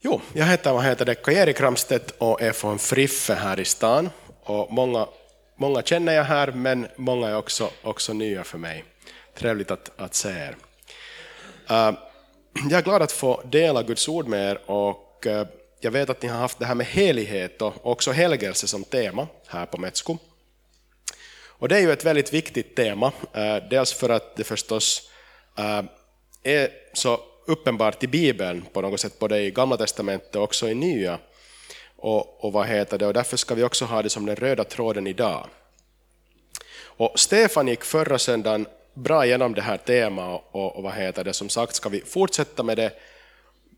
Jo, jag heter, vad heter det, Kajeri Kramstedt och är från Friffe här i stan. Och många, många känner jag här, men många är också, också nya för mig. Trevligt att, att se er. Uh, jag är glad att få dela Guds ord med er och uh, jag vet att ni har haft det här med helighet och också helgelse som tema här på Metsko. Och det är ju ett väldigt viktigt tema, uh, dels för att det förstås är så uppenbart i Bibeln på något sätt, både i Gamla Testamentet och också i Nya. Och, och, vad heter det? och därför ska vi också ha det som den röda tråden idag. Och Stefan gick förra söndagen bra igenom det här temat och, och vad heter det? som sagt ska vi fortsätta med det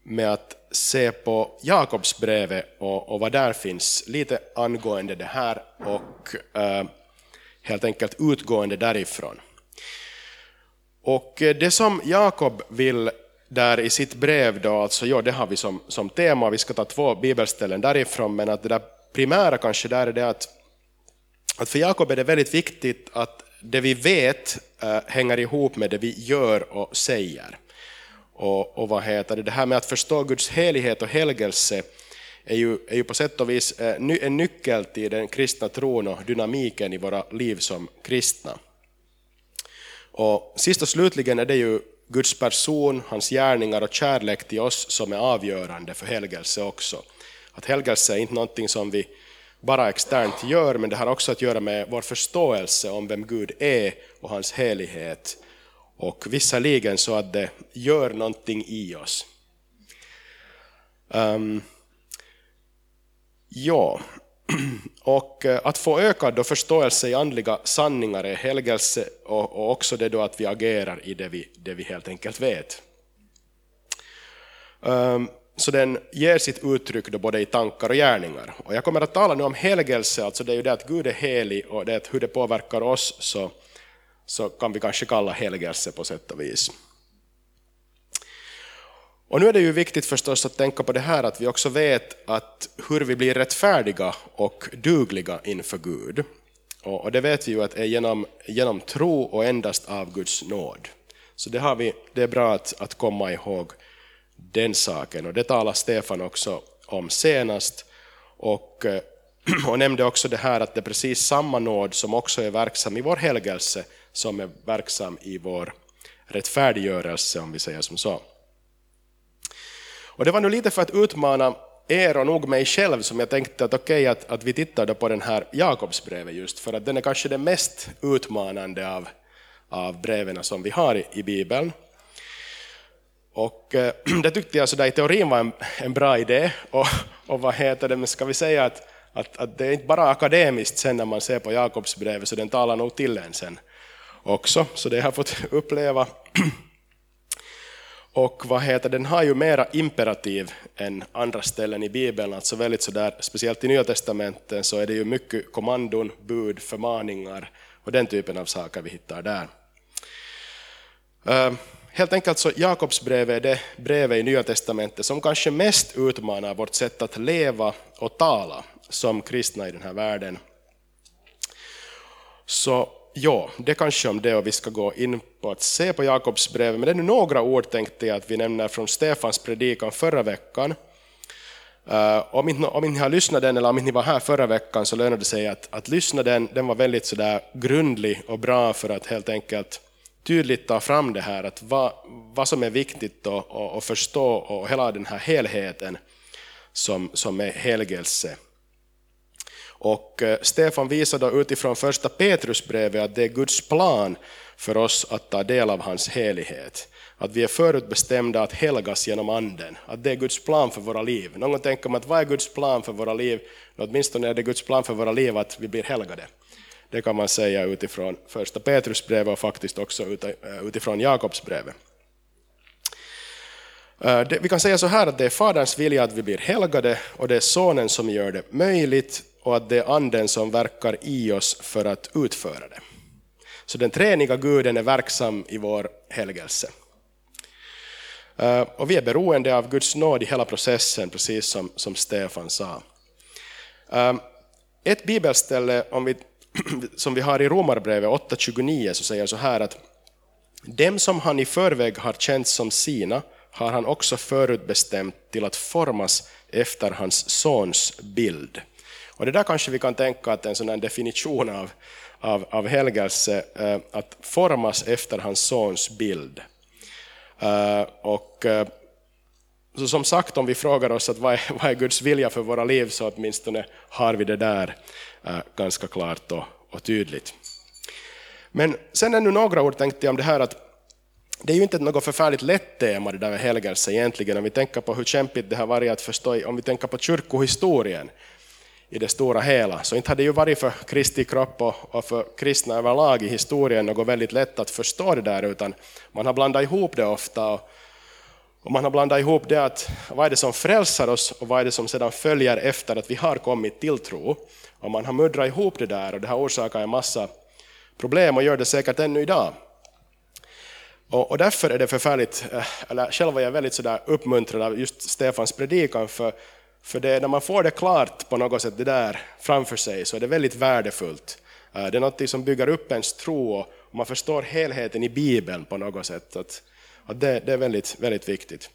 med att se på Jakobsbrevet och, och vad där finns, lite angående det här och eh, helt enkelt utgående därifrån. Och eh, det som Jakob vill där i sitt brev, då, alltså, ja, det har vi som, som tema, vi ska ta två bibelställen därifrån, men att det där primära kanske där är det att, att för Jakob är det väldigt viktigt att det vi vet äh, hänger ihop med det vi gör och säger. Och, och vad heter det, det här med att förstå Guds helighet och helgelse är ju, är ju på sätt och vis äh, en nyckel till den kristna tron och dynamiken i våra liv som kristna. Och sist och slutligen är det ju Guds person, hans gärningar och kärlek till oss som är avgörande för helgelse också. Att helgelse är inte någonting som vi bara externt gör, men det har också att göra med vår förståelse om vem Gud är och hans helighet. Och visserligen så att det gör någonting i oss. Um, ja, och eh, att få ökad förståelse i andliga sanningar är helgelse och, också det då att vi agerar i det vi, det vi helt enkelt vet. Um, så den ger sitt uttryck då både i tankar och gärningar. Och jag kommer att tala nu om helgelse, alltså det är ju det att Gud är helig och det hur det påverkar oss så, så kan vi kanske kalla helgelse på sätt och vis. Och nu är det ju viktigt förstås att tänka på det här att vi också vet att hur vi blir rättfärdiga och dugliga inför Gud. Och det vet vi ju att är genom, genom tro och endast av Guds nåd. Så det, har vi, det är bra att, att komma ihåg den saken. Och det talar Stefan också om senast. Och, eh, och nämnde också det här att det är precis samma nåd som också är verksam i vår helgelse som är verksam i vår rättfärdiggörelse, om vi säger som så. Och det var nog lite för att utmana er och nog mig själv som jag tänkte att okej okay, att, att vi tittar på den här Jakobsbrevet just för att den är kanske det mest utmanande av, av breven som vi har i, i Bibeln. Och äh, det tyckte jag sådär i teorin var en, en bra idé och, och vad heter det, men ska vi säga att, att, att det är inte bara akademiskt sen när man ser på Jakobsbrevet så den talar nog till en sen också. Så det har jag fått uppleva och vad heter, den har ju mera imperativ än andra ställen i Bibeln, alltså väldigt sådär, speciellt i Nya Testamentet så är det ju mycket kommandon, bud, förmaningar och den typen av saker vi hittar där. Uh, helt enkelt så Jakobsbrevet är det brevet i Nya Testamentet som kanske mest utmanar vårt sätt att leva och tala som kristna i den här världen. Så ja, det kanske om det och vi ska gå in på att se på Jakobsbrevet. Men det är nu några ord tänkte jag att vi nämner från Stefans predikan förra veckan. Uh, om, inte, om inte ni har lyssnat den eller om inte ni var här förra veckan så lönar det sig att, att lyssna den. Den var väldigt sådär grundlig och bra för att helt enkelt tydligt ta fram det här, att vad, vad som är viktigt att förstå och hela den här helheten som, som är helgelse. Och eh, Stefan visar då utifrån första Petrusbrevet att det är Guds plan för oss att ta del av hans helighet. Att vi är förutbestämda att helgas genom anden. Att det är Guds plan för våra liv. Någon tänker man att vad är Guds plan för våra liv? Åtminstone är det Guds plan för våra liv att vi blir helgade. Det kan man säga utifrån första Petrusbrevet och faktiskt också eh, utifrån Jakobsbrevet. Eh, vi kan säga så här att det är Faderns vilja att vi blir helgade och det är Sonen som gör det möjligt och att det är Anden som verkar i oss för att utföra det. Så den treeniga guden är verksam i vår helgelse. Eh, och vi är beroende av Guds nåd i hela processen, precis som, som Stefan sa. Eh, ett bibelställe om vi, som vi har i Romarbrevet 8.29 så säger så här att dem som han i förväg har känt som sina har han också förutbestämt till att formas efter hans sons bild. Och det där kanske vi kan tänka att en sån definition av, av, av helgelse, eh, att formas efter hans sons bild. Eh, och eh, så som sagt, om vi frågar oss att vad, är, vad är Guds vilja för våra liv, så åtminstone har vi det där eh, ganska klart och, och tydligt. Men sen ännu några ord tänkte jag om det här att det är ju inte något förfärligt lätt tema det där med helgelse egentligen, om vi tänker på hur kämpigt det har varit att förstå, om vi tänker på kyrkohistorien i det stora hela. Så inte hade det ju varit för Kristi kropp och för kristna överlag i historien något väldigt lätt att förstå det där, utan man har blandat ihop det ofta. Och man har blandat ihop det att vad är det som frälsar oss och vad är det som sedan följer efter att vi har kommit till tro. Och man har muddrat ihop det där och det har orsakat en massa problem och gör det säkert ännu idag. Och, därför är det förfärligt, eh, eller själv var jag väldigt sådär uppmuntrad av just Stefans predikan, för, för det, när man får det klart på något sätt, det där framför sig, så är det väldigt värdefullt. Eh, det är något som bygger upp ens tro och man förstår helheten i Bibeln på något sätt. Att, att det, det är väldigt, väldigt viktigt.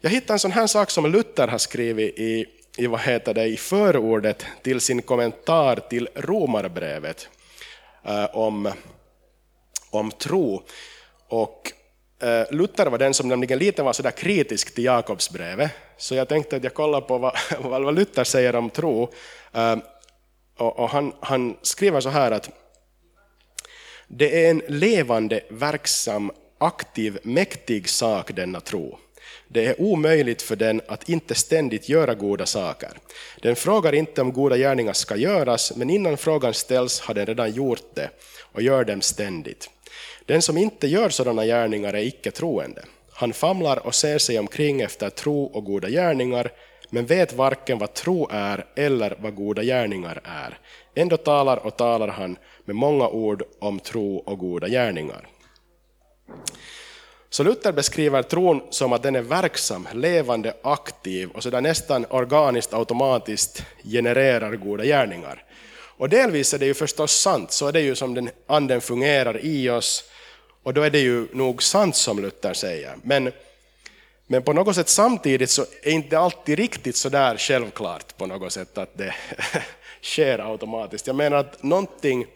Jag hittade en sån här sak som Luther har skrivit i, i, vad heter det, i förordet till sin kommentar till Romarbrevet eh, om, om tro. Och eh, Luther var den som nämligen lite var sådär kritisk till Jakobsbrevet, så jag tänkte att jag kollar på vad, vad Luther säger om tro. Ehm, och, och han, han skriver så här att det är en levande, verksam, aktiv, mäktig sak denna tro. Det är omöjligt för den att inte ständigt göra goda saker. Den frågar inte om goda gärningar ska göras, men innan frågan ställs har den redan gjort det och gör dem ständigt. Den som inte gör sådana gärningar är icke troende. Han famlar och ser sig omkring efter tro och goda gärningar, men vet varken vad tro är eller vad goda gärningar är. Ändå talar och talar han med många ord om tro och goda gärningar. Så Luther beskriver tron som att den är verksam, levande, aktiv och så där nästan organiskt, automatiskt genererar goda gärningar. Och delvis är det ju förstås sant, så är det ju som den anden fungerar i oss, och då är det ju nog sant som Luther säger. Men, men på något sätt samtidigt så är inte alltid riktigt så där självklart på något sätt att det sker automatiskt. Jag menar att någonting,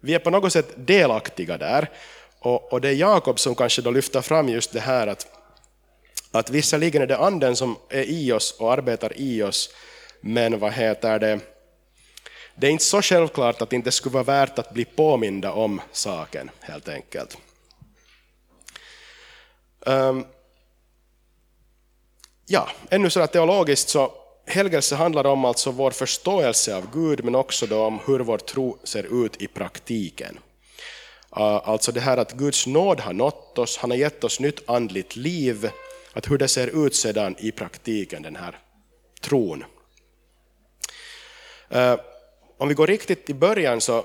vi är på något sätt delaktiga där. Och, och det är Jakob som kanske då lyfter fram just det här att, att visserligen är det anden som är i oss och arbetar i oss, men vad heter det, det är inte så självklart att det inte skulle vara värt att bli påminda om saken helt enkelt. Um, ja, ännu sådär teologiskt så helgelse handlar om alltså vår förståelse av Gud men också då om hur vår tro ser ut i praktiken. Uh, alltså det här att Guds nåd har nått oss, han har gett oss nytt andligt liv, att hur det ser ut sedan i praktiken, den här tron. Uh, om vi går riktigt i början så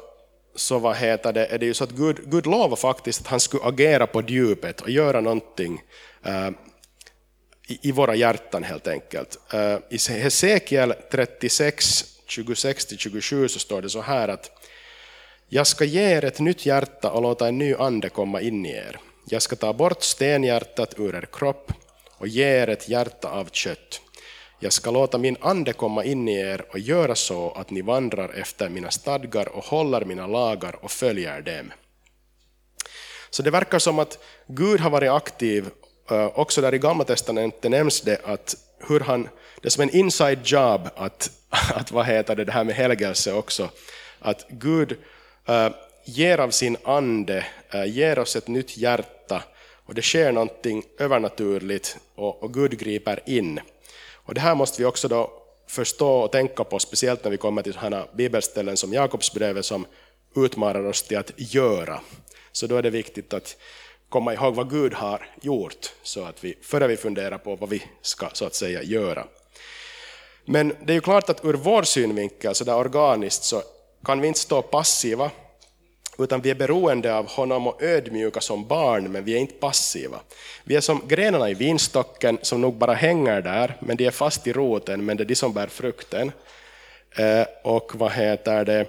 så vad heter det, är det ju så att Gud, Gud lovar faktiskt att han skulle agera på djupet och göra någonting uh, i, i, våra hjärtan helt enkelt. Uh, I Hesekiel 36, 26-27 så står det så här att jag ska ge er ett nytt hjärta och låta en ny ande komma in i er. Jag ska ta bort stenhjärtat ur er kropp och ge er ett hjärta av kött. Jag ska låta min ande komma in i er och göra så att ni vandrar efter mina stadgar och håller mina lagar och följer dem. Så det verkar som att Gud har varit aktiv, eh, också där i Gamla Testamentet nämns det att hur han, det är som en inside job att, att vad heter det, det här med helgelse också, att Gud äh, ger av sin ande, äh, ger oss ett nytt hjärta och det sker någonting övernaturligt och, och Gud griper in. Och det här måste vi också då förstå och tänka på, speciellt när vi kommer till sådana bibelställen som Jakobsbrevet som utmanar oss till att göra. Så då är det viktigt att komma ihåg vad Gud har gjort, så att vi, före vi funderar på vad vi ska så att säga göra. Men det är ju klart att ur vår synvinkel, så där organiskt, så kan vi inte stå passiva utan vi är beroende av honom och ödmjuka som barn, men vi är inte passiva. Vi är som grenarna i vinstocken som nog bara hänger där, men de är fast i roten, men det är de som bär frukten. Eh, och vad heter det?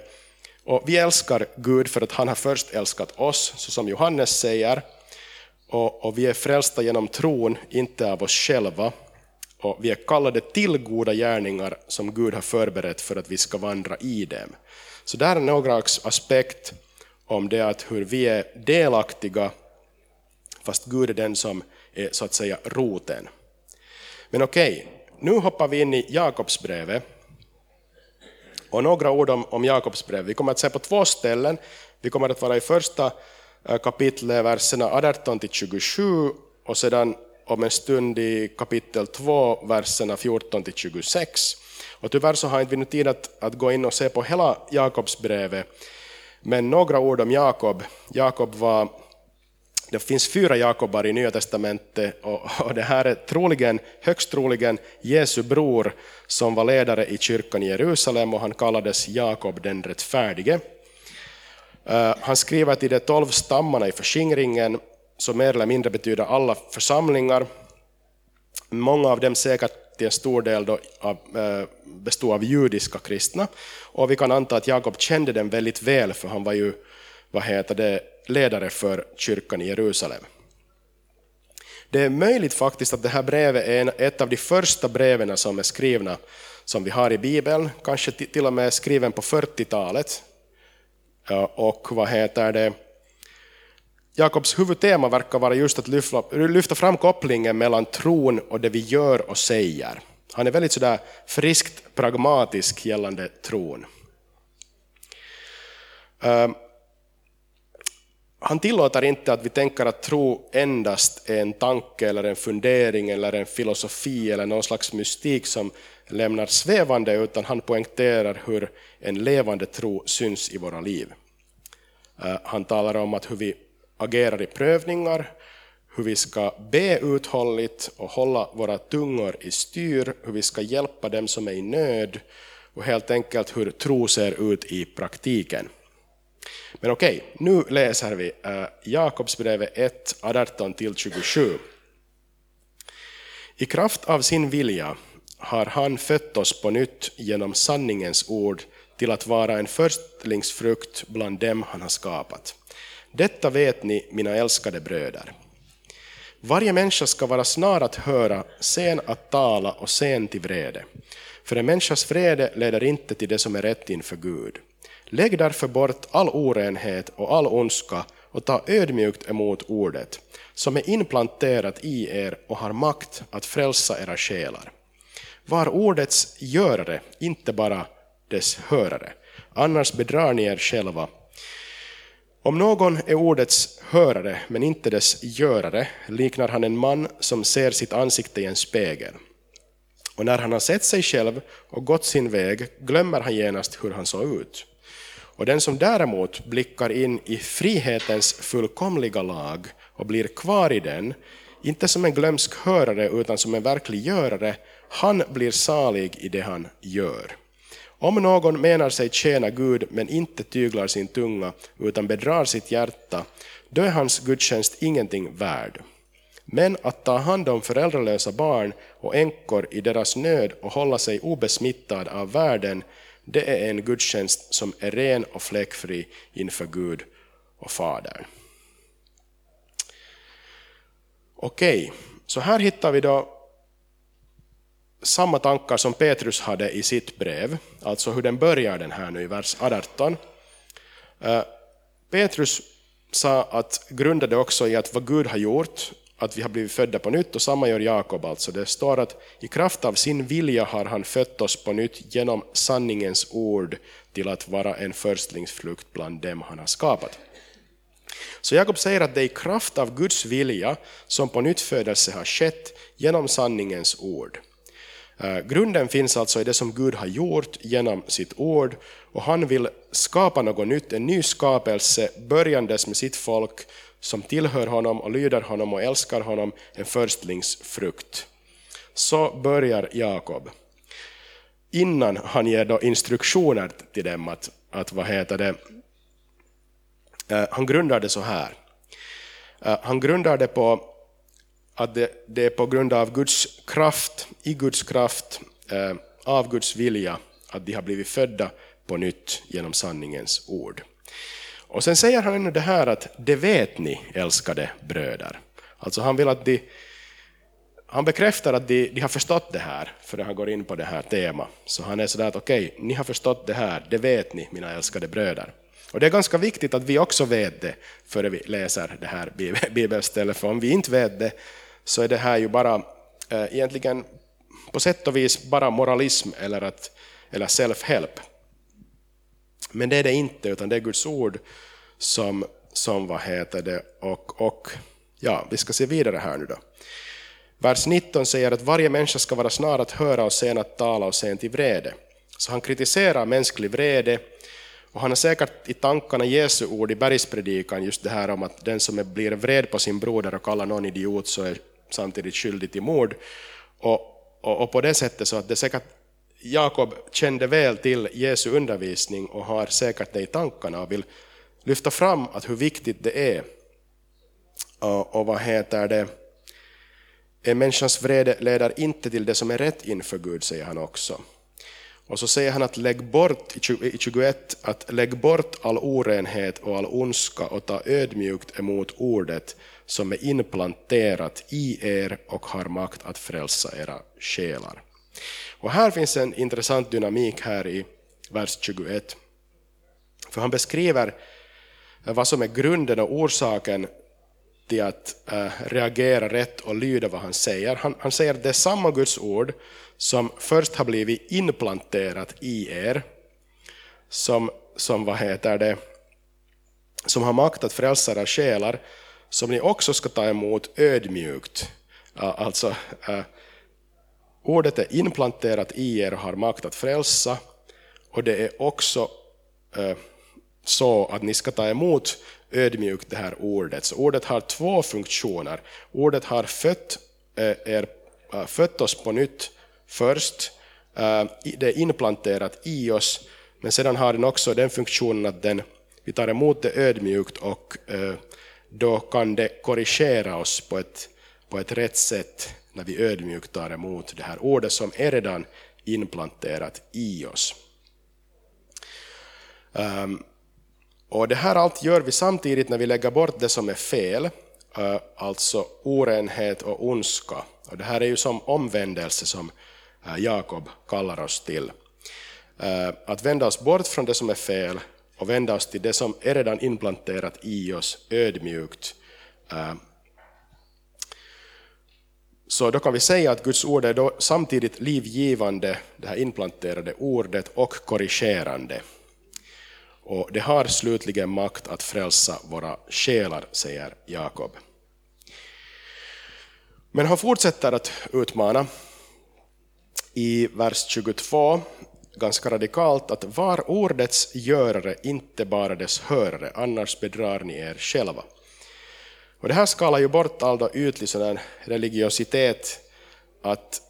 Och vi älskar Gud för att han har först älskat oss, så som Johannes säger. och, och vi är frälsta genom tron, inte av oss själva. Och vi är kallade till goda gärningar som Gud har förberett för att vi ska vandra i dem. Så där är några aspekt om det att hur vi är delaktiga, fast Gud är den som är så att säga roten. Men okej, nu hoppar vi in i Jakobsbrevet. Och några ord om, om Jakobsbrevet. Vi kommer att se på två ställen. Vi kommer att vara i första eh, kapitlet, verserna 18 till 27 och sedan om en stund i kapitel 2, verserna 14 till 26. Och tyvärr så har inte vi nu tid att, att gå in och se på hela Jakobsbrevet, men några ord om Jakob. Jakob var, det finns fyra Jakobar i Nya Testamentet och, och det här är troligen, högst troligen Jesu bror som var ledare i kyrkan i Jerusalem och han kallades Jakob den rättfärdige. Eh, han skriver till de tolv stammarna i förskingringen som mer eller mindre betyder alla församlingar. Många av dem säkert till en stor del då av, eh, bestod av judiska kristna. Och vi kan anta att Jakob kände dem väldigt väl, för han var ju vad heter det, ledare för kyrkan i Jerusalem. Det är möjligt faktiskt att det här brevet är ett av de första breven som är skrivna som vi har i Bibeln, kanske till och med skriven på 40-talet. Och vad heter det, Jakobs huvudtema verkar vara just att lyfta fram kopplingen mellan tron och det vi gör och säger. Han är väldigt sådär friskt pragmatisk gällande tron. Ehm, han tillåter inte att vi tänker att tro endast är en tanke eller en fundering eller en filosofi eller någon slags mystik som lämnar svävande, utan han poängterar hur en levande tro syns i våra liv. Ehm, han talar om att hur vi agerar i prövningar, hur vi ska be uthålligt och hålla våra tungor i styr, hur vi ska hjälpa dem som är i nöd och helt enkelt hur tro ser ut i praktiken. Men okej, nu läser vi eh, Jakobsbrevet 1, 18-27. I kraft av sin vilja har han fött oss på nytt genom sanningens ord till att vara en förstlingsfrukt bland dem han har skapat. Detta vet ni, mina älskade bröder. Varje människa ska vara snar att höra, sen att tala och sen till vrede. För en människas vrede leder inte till det som är rätt inför Gud. Lägg därför bort all orenhet och all ondska och ta ödmjukt emot ordet, som är implanterat i er och har makt att frälsa era själar. Var ordets görare, inte bara dess hörare, annars bedrar ni er själva om någon är ordets hörare men inte dess görare liknar han en man som ser sitt ansikte i en spegel. Och när han har sett sig själv och gått sin väg glömmer han genast hur han såg ut. Och den som däremot blickar in i frihetens fullkomliga lag och blir kvar i den, inte som en glömsk hörare utan som en verklig görare, han blir salig i det han gör. Om någon menar sig tjäna Gud men inte tyglar sin tunga utan bedrar sitt hjärta, då är hans gudstjänst ingenting värd. Men att ta hand om föräldralösa barn och änkor i deras nöd och hålla sig obesmittad av världen, det är en gudstjänst som är ren och fläckfri inför Gud och Fadern. Okej, så här hittar vi då samma tankar som Petrus hade i sitt brev, alltså hur den börjar den här nu i vers 18. Eh, Petrus sa att grundade också i att vad Gud har gjort, att vi har blivit födda på nytt, och samma gör Jakob alltså. Det står att i kraft av sin vilja har han fött oss på nytt genom sanningens ord till att vara en förstlingsflukt bland dem han har skapat. Så Jakob säger att det är i kraft av Guds vilja som på nytt födelse har skett genom sanningens ord. Eh, grunden finns alltså i det som Gud har gjort genom sitt ord och han vill skapa något nytt, en ny skapelse, börjandes med sitt folk som tillhör honom och lyder honom och älskar honom, en förstlingsfrukt. Så börjar Jakob. Innan han ger då instruktioner till dem att, att vad heter det, eh, han grundar det så här. Eh, han grundar det på att det, det är på grund av Guds kraft, i Guds kraft, eh, av Guds vilja, att de har blivit födda på nytt genom sanningens ord. Och sen säger han ännu det här att det vet ni, älskade bröder. Alltså han vill att de, han bekräftar att de, de har förstått det här, för han går in på det här temat. Så han är sådär att okej, okay, ni har förstått det här, det vet ni mina älskade bröder. Och det är ganska viktigt att vi också vet det före vi läser det här bibelstället, för om vi inte vet det så är det här ju bara eh, egentligen på sätt och vis bara moralism eller, att, eller self-help. Men det är det inte, utan det är Guds ord som, som vad heter det, och, och ja, vi ska se vidare här nu då. Vers 19 säger att varje människa ska vara snar att höra och sen att tala och sen till vrede. Så han kritiserar mänsklig vrede och han har säkert i tankarna Jesu ord i bergspredikan just det här om att den som blir vred på sin broder och kallar någon idiot så är samtidigt skyldig till mord. Och, och, och på det sättet så att det säkert Jakob kände väl till Jesu undervisning och har säkert det i tankarna och vill lyfta fram att hur viktigt det är. Och, och vad heter det? En människans vrede leder inte till det som är rätt inför Gud, säger han också. Och så säger han att lägg bort, i 21, att lägg bort all orenhet och all ondska och ta ödmjukt emot ordet som är implanterat i er och har makt att frälsa era själar. Och här finns en intressant dynamik här i vers 21. För han beskriver eh, vad som är grunden och orsaken till att eh, reagera rätt och lyda vad han säger. Han, han säger att det är samma Guds ord som först har blivit implanterat i er, som, som, vad heter det, som har makt att frälsa era själar, som ni också ska ta emot ödmjukt. Eh, alltså, eh, ordet är implanterat i er och har makt att frälsa, och det är också eh, så att ni ska ta emot ödmjukt det här ordet. Så ordet har två funktioner. Ordet har fött, er, fött oss på nytt först. Det är implanterat i oss, men sedan har den också den funktionen att den, vi tar emot det ödmjukt och då kan det korrigera oss på ett, på ett rätt sätt när vi ödmjukt tar emot det här ordet som är redan implanterat i oss. Ehm, och det här allt gör vi samtidigt när vi lägger bort det som är fel, eh, alltså orenhet och ondska. Och det här är ju som omvändelse som eh, Jakob kallar oss till. Eh, att vända oss bort från det som är fel och vända oss till det som är redan implanterat i oss ödmjukt. Eh, så då kan vi säga att Guds ord är då samtidigt livgivande, det här implanterade ordet, och korrigerande. Och det har slutligen makt att frälsa våra själar, säger Jakob. Men han fortsätter att utmana i vers 22 ganska radikalt att var ordets görare, inte bara dess hörare, annars bedrar ni er själva. Och det här skalar ju bort all ytlig sådan religiositet, att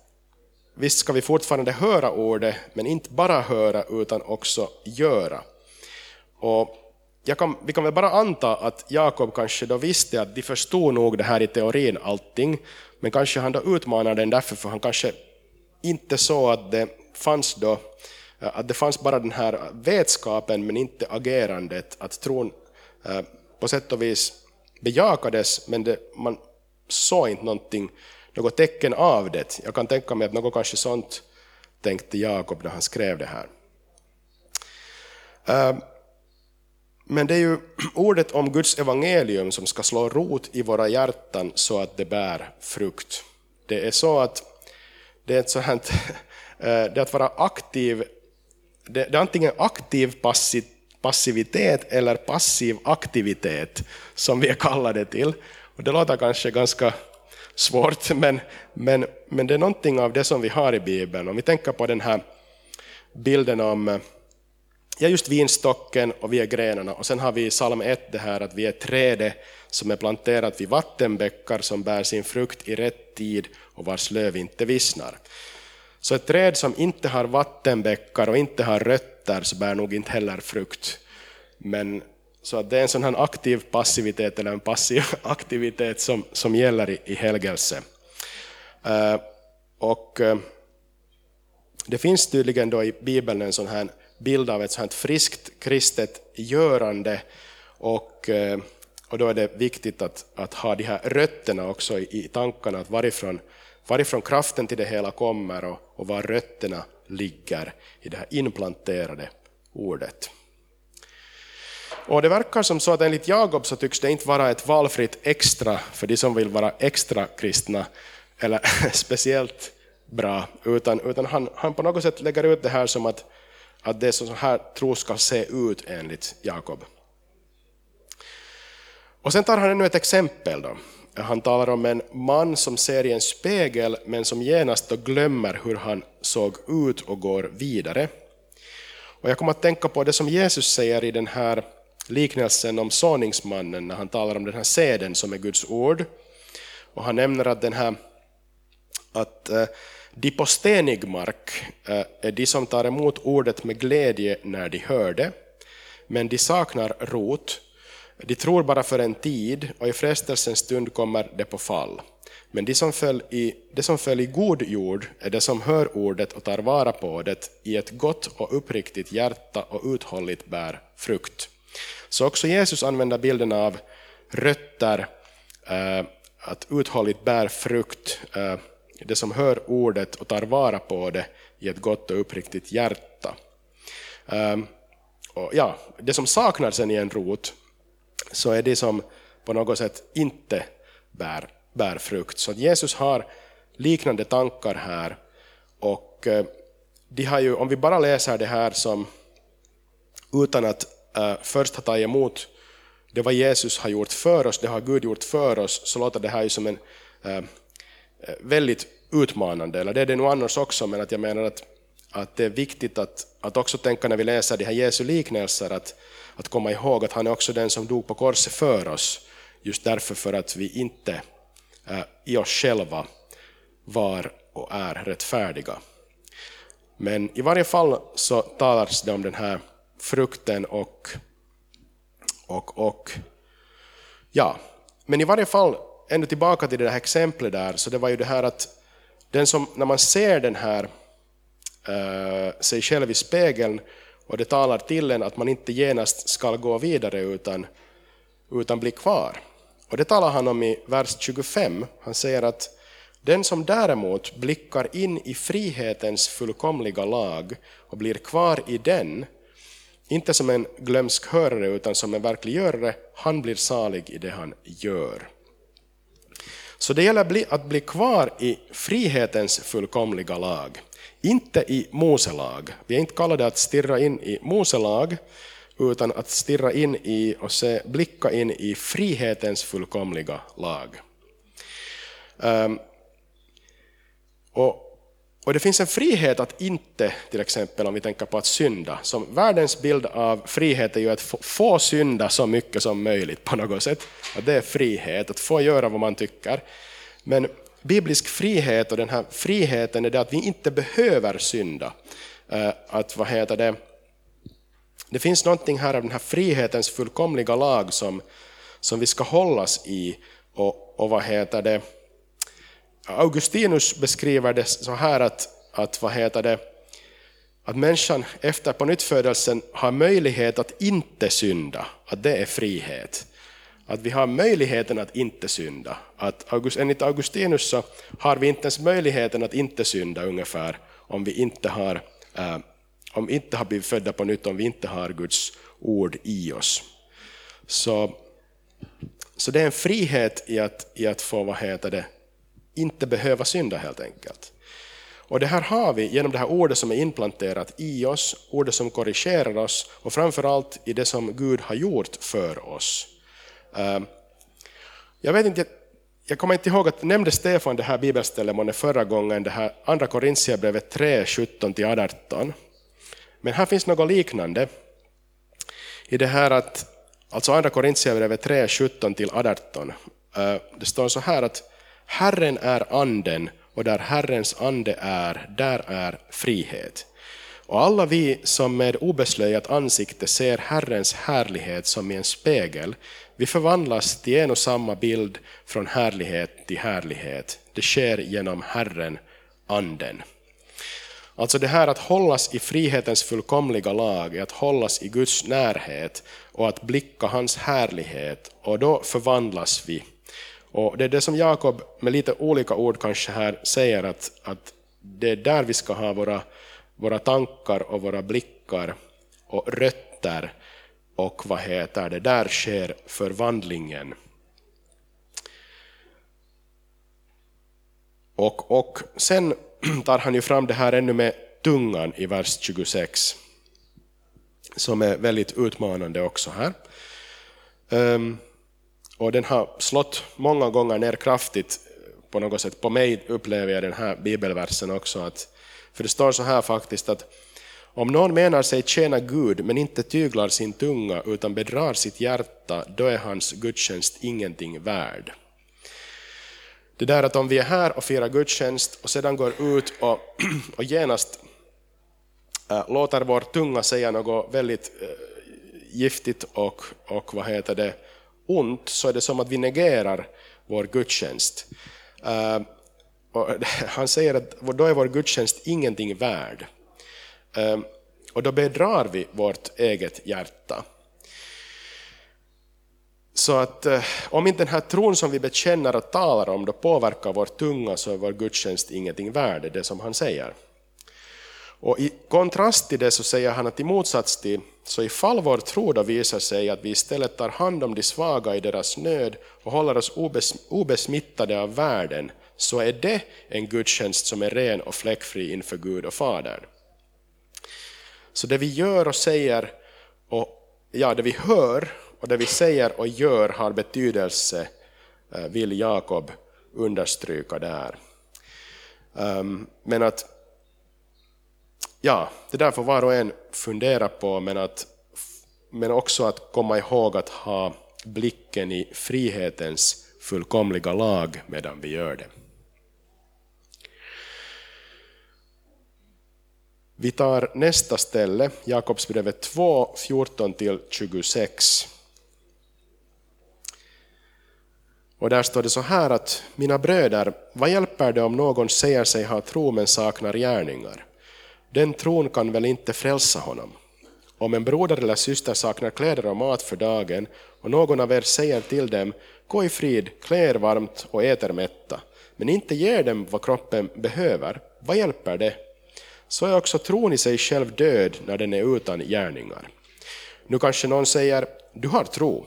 visst ska vi fortfarande höra ordet, men inte bara höra utan också göra. Och kan, vi kan väl bara anta att Jakob kanske då visste att de förstod nog det här i teorin allting, men kanske han då utmanar den därför för han kanske inte såg att det fanns då eh, att det fanns bara den här vetskapen men inte agerandet, att tron eh, på sätt och vis bejakades men det, man såg inte någonting, något tecken av det. Jag kan tänka mig att något kanske sånt tänkte Jakob när han skrev det här. Eh, men det är ju ordet om Guds evangelium som ska slå rot i våra hjärtan så att det bär frukt. Det är så att det är ett sånt Eh, det är att vara aktiv, det är antingen aktiv passivitet eller passiv aktivitet som vi kallar det. till. Och det låter kanske ganska svårt, men, men, men det är någonting av det som vi har i Bibeln. Om vi tänker på den här bilden om eh, ja, just vinstocken och vi är grenarna. Och sen har vi i psalm 1 det här att vi är trädet som är planterat vid vattenbäckar som bär sin frukt i rätt tid och vars löv inte vissnar. Så ett träd som inte har vattenbäckar och inte har rötter så bär nog inte heller frukt. Men så att det är en sån här aktiv passivitet eller en passiv aktivitet som, som gäller i, i helgelse. Uh, och uh, det finns tydligen då i Bibeln en sån här bild av ett sånt friskt kristet görande och, uh, och då är det viktigt att, att ha de här rötterna också i, i tankarna, att varifrån, varifrån kraften till det hela kommer och, och var rötterna ligger i det här implanterade ordet. Och det verkar som så att enligt Jakob så tycks det inte vara ett valfritt extra för de som vill vara extra kristna eller speciellt bra, utan, utan han, han på något sätt lägger ut det här som att, att det är så här tro ska se ut enligt Jakob. Och sen tar han ännu ett exempel. Då. Han talar om en man som ser i en spegel men som genast då glömmer hur han såg ut och går vidare. Och jag kommer att tänka på det som Jesus säger i den här liknelsen om såningsmannen när han talar om den här seden som är Guds ord. Och han nämner att, den här, att eh, de på stenig mark eh, är de som tar emot ordet med glädje när de hör det, men de saknar rot. De tror bara för en tid och i frestelsens stund kommer det på fall. Men det som, föll i, som föll i god jord är det som hör ordet och tar vara på det i ett gott och uppriktigt hjärta och uthålligt bär frukt. Så också Jesus använder bilden av rötter, eh, att uthålligt bär frukt, eh, det som hör ordet och tar vara på det i ett gott och uppriktigt hjärta. Eh, och ja, det som saknar sen i en rot, så är det som på något sätt inte bär, bär frukt. Så Jesus har liknande tankar här. Och eh, de har ju, om vi bara läser det här som utan att uh, först ha tagit emot det vad Jesus har gjort för oss, det har Gud gjort för oss, så låter det här ju som en uh, väldigt utmanande, eller det är det nog annars också, men att jag menar att, att det är viktigt att, att också tänka när vi läser de här Jesu liknelser, att, att komma ihåg att han är också den som dog på korset för oss, just därför för att vi inte äh, i oss själva var och är rättfärdiga. Men i varje fall så talas det om den här frukten och, och, och ja, men i varje fall, ändå tillbaka till det här exemplet där, så det var ju det här att den som, när man ser den här äh, sig själv i spegeln och det talar till en att man inte genast ska gå vidare utan, utan bli kvar. Och det talar han om i vers 25. Han säger att den som däremot blickar in i frihetens fullkomliga lag och blir kvar i den inte som en glömsk hörare utan som en verklig görare, han blir salig i det han gör. Så det gäller att bli kvar i frihetens fullkomliga lag, inte i Moselag. Vi är inte kallade att stirra in i Moselag, utan att stirra in i och se, blicka in i frihetens fullkomliga lag. Um, och och det finns en frihet att inte, till exempel om vi tänker på att synda, som världens bild av frihet är ju att få, få synda så mycket som möjligt på något sätt. Att det är frihet, att få göra vad man tycker. Men biblisk frihet och den här friheten är det att vi inte behöver synda. Eh, att vad heter det, det finns någonting här av den här frihetens fullkomliga lag som, som vi ska hållas i och, och vad heter det, Augustinus beskriver det så här att, att, vad heter det, att människan efter pånyttfödelsen har möjlighet att inte synda, att det är frihet. Att vi har möjligheten att inte synda. Att August, enligt Augustinus så har vi inte ens möjligheten att inte synda ungefär om vi inte har, eh, om inte har blivit födda på nytt, om vi inte har Guds ord i oss. Så, så det är en frihet i att, i att få vad heter det, inte behöva synda helt enkelt. Och det här har vi genom det här ordet som är implanterat i oss, ordet som korrigerar oss och framförallt i det som Gud har gjort för oss. Ehm, jag vet inte, jag kommer inte ihåg att nämnde Stefan det här bibelstället förra gången, det här andra Korintierbrevet 3, 17-18. Men här finns något liknande. I det här att, alltså andra Korintierbrevet 3, 17-18. Ehm, det står så här att Herren är anden och där Herrens ande är, där är frihet. Och alla vi som med obeslöjat ansikte ser Herrens härlighet som i en spegel, vi förvandlas till en och samma bild från härlighet till härlighet. Det sker genom Herren, anden. Alltså det här att hållas i frihetens fullkomliga lag, att hållas i Guds närhet och att blicka hans härlighet och då förvandlas vi. Och Det är det som Jakob med lite olika ord kanske här säger att, att det är där vi ska ha våra, våra tankar och våra blickar och rötter och vad heter det, där sker förvandlingen. Och, och sen tar han ju fram det här ännu med tungan i vers 26, som är väldigt utmanande också här. Um, och den har slått många gånger ner kraftigt på något sätt. På mig upplever jag den här bibelversen också. Att, för det står så här faktiskt att om någon menar sig tjäna Gud men inte tyglar sin tunga utan bedrar sitt hjärta, då är hans gudstjänst ingenting värd. Det där att om vi är här och firar gudstjänst och sedan går ut och, och genast äh, låter vår tunga säga något väldigt äh, giftigt och, och vad heter det, ont, så är det som att vi negerar vår gudstjänst. Äh, han säger att då är vår gudstjänst ingenting värd. Ehm, och då bedrar vi vårt eget hjärta. Så att eh, om inte den här tron som vi bekänner och talar om då påverkar vår tunga så är vår gudstjänst ingenting värd, det som han säger. Och i kontrast till det så säger han att i motsats till, så ifall vår tro då visar sig att vi istället tar hand om de svaga i deras nöd och håller oss obes, obesmittade av världen, så är det en gudstjänst som är ren och fläckfri inför Gud och Fadern. Så det vi gör och säger, och ja, det vi hör och det vi säger och gör har betydelse, eh, vill Jakob understryka där. Ehm, men att, ja, det där får var och en fundera på, men, att, men också att komma ihåg att ha blicken i frihetens fullkomliga lag medan vi gör det. Vi tar nästa ställe, Jakobsbrevet 2, 14-26. Och där står det så här att mina bröder, vad hjälper det om någon säger sig ha tro men saknar gärningar? Den tron kan väl inte frälsa honom? Om en broder eller syster saknar kläder och mat för dagen och någon av er säger till dem, gå i frid, klä er varmt och äter mätta, men inte ger dem vad kroppen behöver, vad hjälper det? Så är också tron i sig själv död när den är utan gärningar. Nu kanske någon säger, du har tro.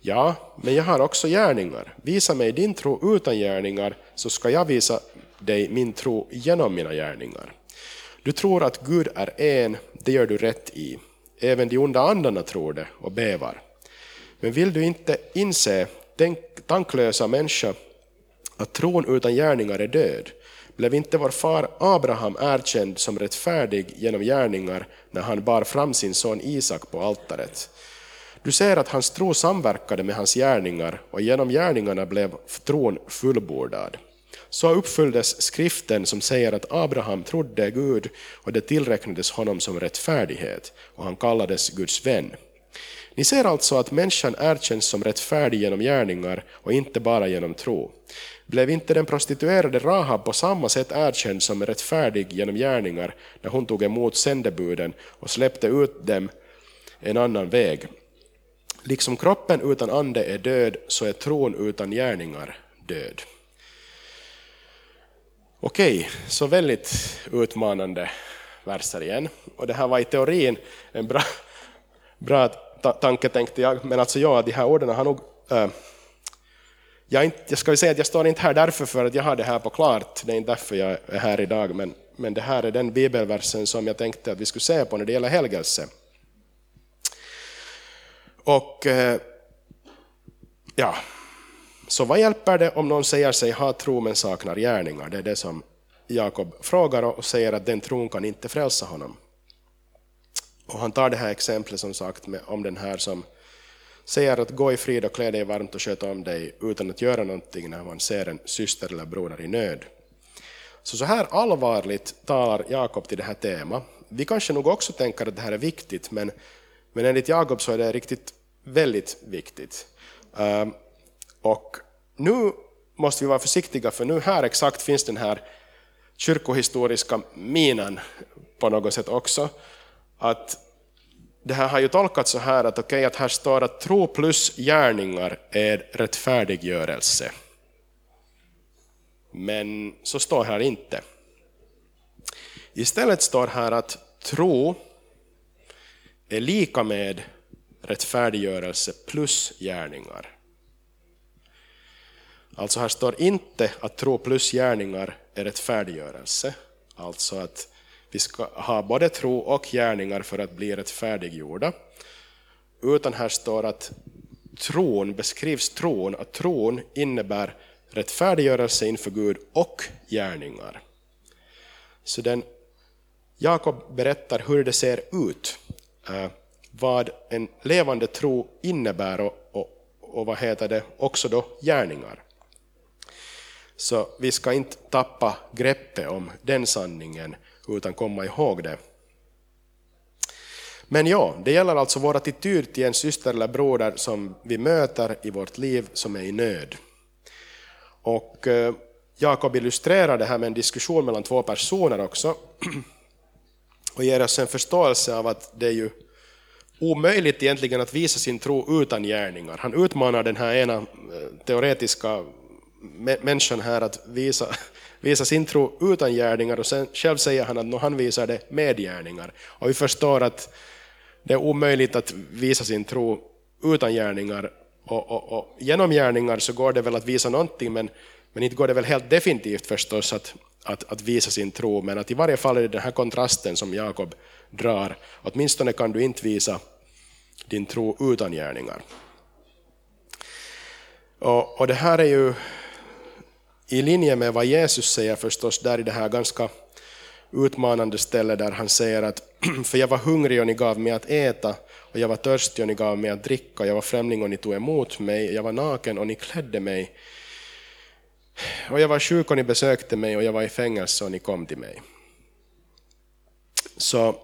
Ja, men jag har också gärningar. Visa mig din tro utan gärningar, så ska jag visa dig min tro genom mina gärningar. Du tror att Gud är en, det gör du rätt i. Även de onda andarna tror det och bävar. Men vill du inte inse, den tanklösa människa, att tron utan gärningar är död? Blev inte vår far Abraham erkänd som rättfärdig genom gärningar när han bar fram sin son Isak på altaret. Du ser att hans tro samverkade med hans gärningar och genom gärningarna blev tron fullbordad. Så uppfylldes skriften som säger att Abraham trodde Gud och det tillräknades honom som rättfärdighet och han kallades Guds vän. Ni ser alltså att människan erkänns som rättfärdig genom gärningar och inte bara genom tro. Blev inte den prostituerade Rahab på samma sätt erkänd som rättfärdig genom gärningar när hon tog emot sändebuden och släppte ut dem en annan väg? Liksom kroppen utan ande är död, så är tron utan gärningar död. Okej, så väldigt utmanande verser igen. Och det här var i teorin en bra, bra tanke tänkte jag, men alltså ja, de här orden har nog äh, jag, inte, jag ska säga att jag står inte här därför för att jag har det här på klart, det är inte därför jag är här idag, men, men det här är den bibelversen som jag tänkte att vi skulle se på när det gäller helgelse. Och eh, ja, så vad hjälper det om någon säger sig ha tro men saknar gärningar? Det är det som Jakob frågar och säger att den tron kan inte frälsa honom. Och han tar det här exemplet som sagt med, om den här som säger att gå i frid och klä dig varmt och sköta om dig utan att göra någonting när man ser en syster eller broder i nöd. Så, så här allvarligt talar Jakob till det här temat. Vi kanske nog också tänker att det här är viktigt, men, men enligt Jakob så är det riktigt väldigt viktigt. Um, och nu måste vi vara försiktiga, för nu här exakt finns den här kyrkohistoriska minan på något sätt också. Att det här har ju tolkats så här att, okay, att här står att tro plus gärningar är rättfärdiggörelse. Men så står här inte. Istället står här att tro är lika med rättfärdiggörelse plus gärningar. Alltså här står inte att tro plus gärningar är rättfärdiggörelse. Alltså att vi ska ha både tro och gärningar för att bli rättfärdiggjorda. Utan här står att tron, beskrivs tron, att tron innebär rättfärdiggörelse inför Gud och gärningar. Så den, Jakob berättar hur det ser ut, eh, vad en levande tro innebär och, och, och vad heter det, också då gärningar. Så vi ska inte tappa greppet om den sanningen utan komma ihåg det. Men ja, det gäller alltså vår attityd till en syster eller broder som vi möter i vårt liv som är i nöd. Och eh, Jakob illustrerar det här med en diskussion mellan två personer också och ger oss en förståelse av att det är ju omöjligt egentligen att visa sin tro utan gärningar. Han utmanar den här ena eh, teoretiska människan här att visa, visa sin tro utan gärningar och sen själv säger han att han visar det med gärningar. Och vi förstår att det är omöjligt att visa sin tro utan gärningar och, och, och, genom gärningar så går det väl att visa någonting men, men inte går det väl helt definitivt förstås att, att, att visa sin tro men att i varje fall är det den här kontrasten som Jakob drar. Åtminstone kan du inte visa din tro utan gärningar. Och, och det här är ju i linje med vad Jesus säger förstås där i det här ganska utmanande stället där han säger att för jag var hungrig och ni gav mig att äta och jag var törstig och ni gav mig att dricka och jag var främling och ni tog emot mig, jag var naken och ni klädde mig och jag var sjuk och ni besökte mig och jag var i fängelse och ni kom till mig. Så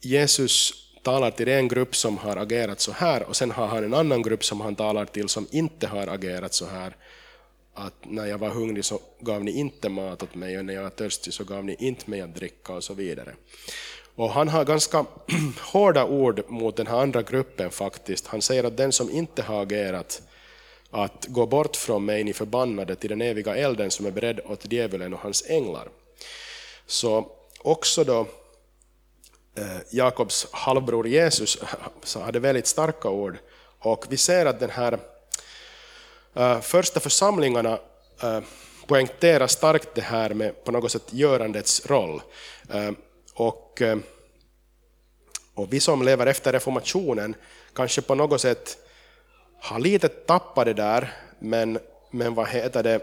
Jesus talar till en grupp som har agerat så här och sen har han en annan grupp som han talar till som inte har agerat så här att när jag var hungrig så gav ni inte mat åt mig och när jag var törstig så gav ni inte mig att dricka och så vidare. Och han har ganska hårda ord mot den här andra gruppen faktiskt. Han säger att den som inte har agerat att gå bort från mig, ni förbannade, till den eviga elden som är beredd åt djävulen och hans änglar. Så också då eh, Jakobs halvbror Jesus hade väldigt starka ord och vi ser att den här Eh, första församlingarna eh, poängterar starkt det här med på något sätt görandets roll. Eh, och, och vi som lever efter reformationen kanske på något sätt har lite tappat det där, men, men vad heter det,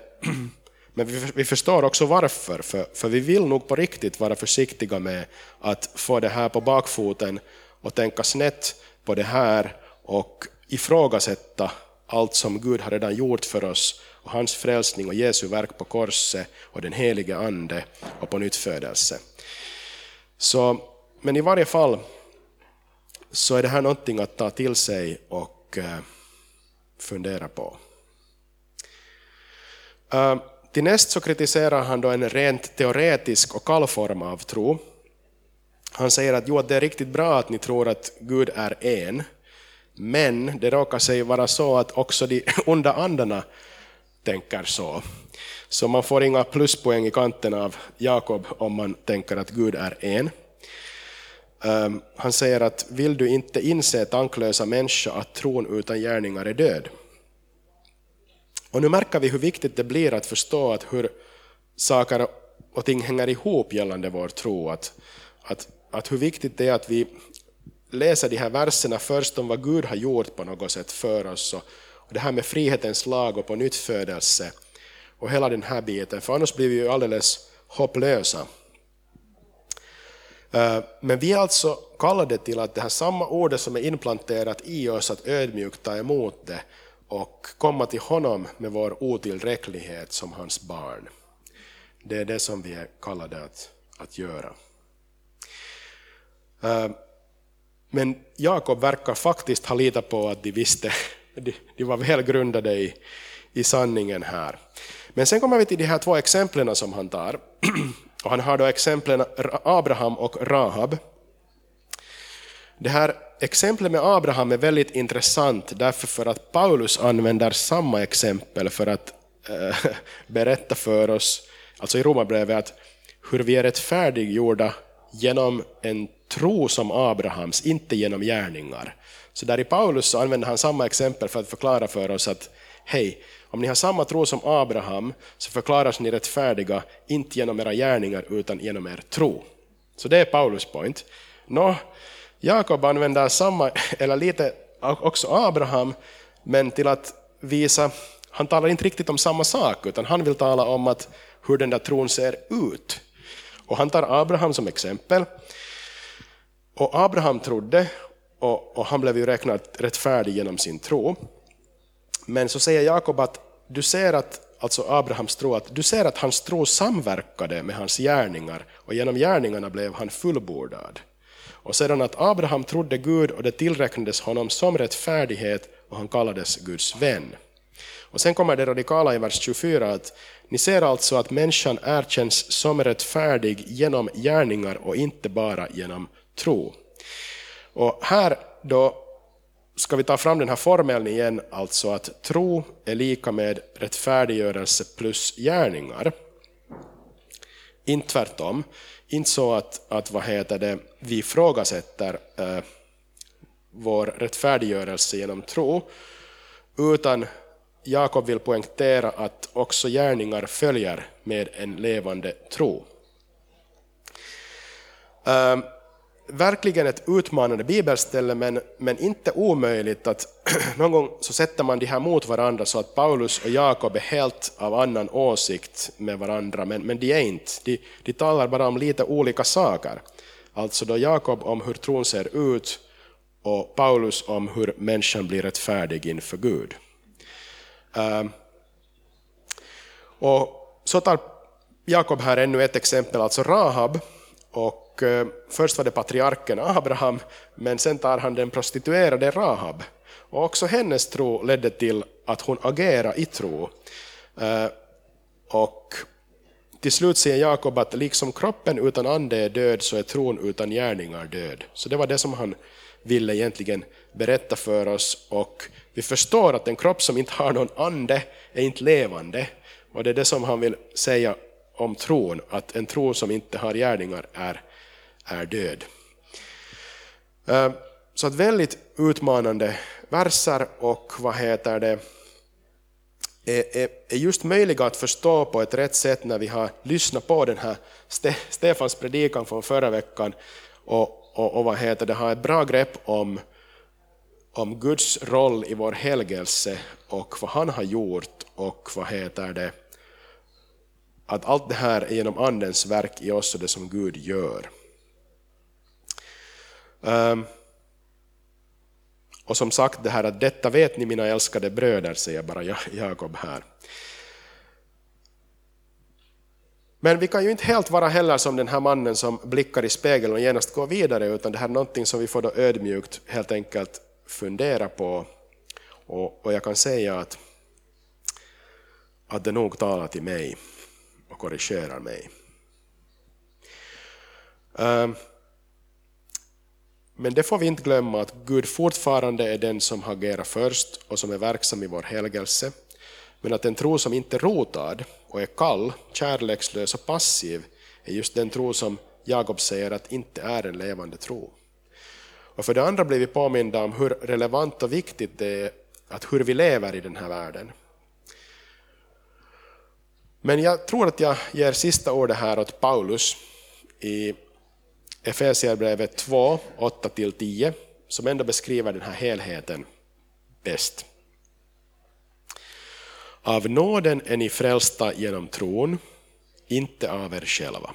men vi, vi förstår också varför, för, för vi vill nog på riktigt vara försiktiga med att få det här på bakfoten och tänka snett på det här och ifrågasätta allt som Gud har redan gjort för oss och hans frälsning och Jesu verk på korset och den helige Ande och på nyttfödelse. Så, men i varje fall så är det här någonting att ta till sig och eh, fundera på. Eh, till näst så kritiserar han då en rent teoretisk och kall form av tro. Han säger att jo, att det är riktigt bra att ni tror att Gud är en, men det råkar sig vara så att också de onda andarna tänker så. Så man får inga pluspoäng i kanten av Jakob om man tänker att Gud är en. Ehm, han säger att vill du inte inse tanklösa människa att tron utan gärningar är död. Och nu märker vi hur viktigt det blir att förstå att hur saker och ting hänger ihop gällande vår tro. Att, att, att hur viktigt det är att vi läser de här verserna först om vad Gud har gjort på något sätt för oss. Och det här med frihetens lag och på nytt födelse och hela den här biten, för annars blir vi ju alldeles hopplösa. Eh, men vi är alltså kallade till att det här samma ordet som är implanterat i oss, att ödmjukt ta emot det och komma till honom med vår otillräcklighet som hans barn. Det är det som vi är kallade att, att göra. Eh, men Jakob verkar faktiskt ha litat på att de visste, de, var välgrundade i, i sanningen här. Men sen kommer vi till de här två exemplen som han tar. Och han har då exemplen Abraham och Rahab. Det här exemplet med Abraham är väldigt intressant därför för att Paulus använder samma exempel för att äh, berätta för oss, alltså i Romarbrevet, hur vi är rättfärdiggjorda genom en tro som Abrahams, inte genom gärningar. Så där i Paulus så använder han samma exempel för att förklara för oss att hej, om ni har samma tro som Abraham så förklaras ni rättfärdiga, inte genom era gärningar utan genom er tro. Så det är Paulus point. Nå, Jakob använder samma, eller lite också Abraham, men till att visa, han talar inte riktigt om samma sak, utan han vill tala om att hur den där tron ser ut. Och han tar Abraham som exempel. Och Abraham trodde, och, och han blev ju räknad rättfärdig genom sin tro. Men så säger Jakob att du ser att, alltså Abrahams tro, att du ser att hans tro samverkade med hans gärningar och genom gärningarna blev han fullbordad. Och sedan att Abraham trodde Gud och det tillräknades honom som rättfärdighet och han kallades Guds vän. Och sen kommer det radikala i vers 24 att ni ser alltså att människan erkänns som rättfärdig genom gärningar och inte bara genom tro. Och här då ska vi ta fram den här formeln igen, alltså att tro är lika med rättfärdiggörelse plus gärningar. Inte tvärtom. Inte så att, att vad heter det, vi ifrågasätter eh, vår rättfärdiggörelse genom tro, utan Jakob vill poängtera att också gärningar följer med en levande tro. Eh, verkligen ett utmanande bibelställe, men, men inte omöjligt att någon gång så sätter man de här mot varandra så att Paulus och Jakob är helt av annan åsikt med varandra, men, men de är inte. De, de talar bara om lite olika saker. Alltså då Jakob om hur tron ser ut och Paulus om hur människan blir rättfärdig inför Gud. Uh, och så tar Jakob här ännu ett exempel, alltså Rahab. Och Eh, först var det patriarken Abraham, men sen tar han den prostituerade Rahab. Och också hennes tro ledde till att hon agerade i tro. Eh, och till slut säger Jakob att liksom kroppen utan ande är död så är tron utan gärningar död. Så det var det som han ville egentligen berätta för oss. Och vi förstår att en kropp som inte har någon ande är inte levande. Och det är det som han vill säga om tron, att en tro som inte har gärningar är är död. Eh, så att väldigt utmanande verser och vad heter det, är, just möjliga att förstå på ett rätt sätt när vi har lyssnat på den här Stefans predikan från förra veckan och, och, och vad heter det, har ett bra grepp om, om Guds roll i vår helgelse och vad han har gjort och vad heter det, att allt det här är genom Andens verk i oss och det som Gud gör. Ehm, och som sagt, det här att detta vet ni mina älskade bröder, säger bara Jakob här. Men vi kan ju inte helt vara heller som den här mannen som blickar i spegeln och genast går vidare, utan det här är någonting som vi får då ödmjukt helt enkelt fundera på. Och, och jag kan säga att, att det nog talar till mig och korrigerar mig. Um, men det får vi inte glömma att Gud fortfarande är den som agerar först och som är verksam i vår helgelse. Men att en tro som inte är rotad och är kall, kärlekslös och passiv är just den tro som Jakob säger att inte är en levande tro. Och för det andra blir vi påminda om hur relevant och viktigt det är att hur vi lever i den här världen. Men jag tror att jag ger sista ordet här åt Paulus i Efesierbrevet 2, 8-10, som ändå beskriver den här helheten bäst. Av nåden är ni frälsta genom tron, inte av er själva.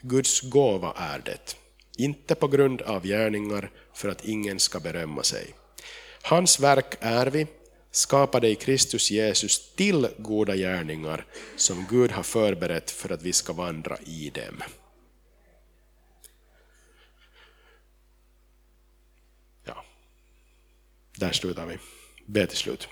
Guds gåva är det, inte på grund av gärningar för att ingen ska berömma sig. Hans verk är vi, skapade i Kristus Jesus till goda gärningar som Gud har förberett för att vi ska vandra i dem. Där slutar vi. B till slut.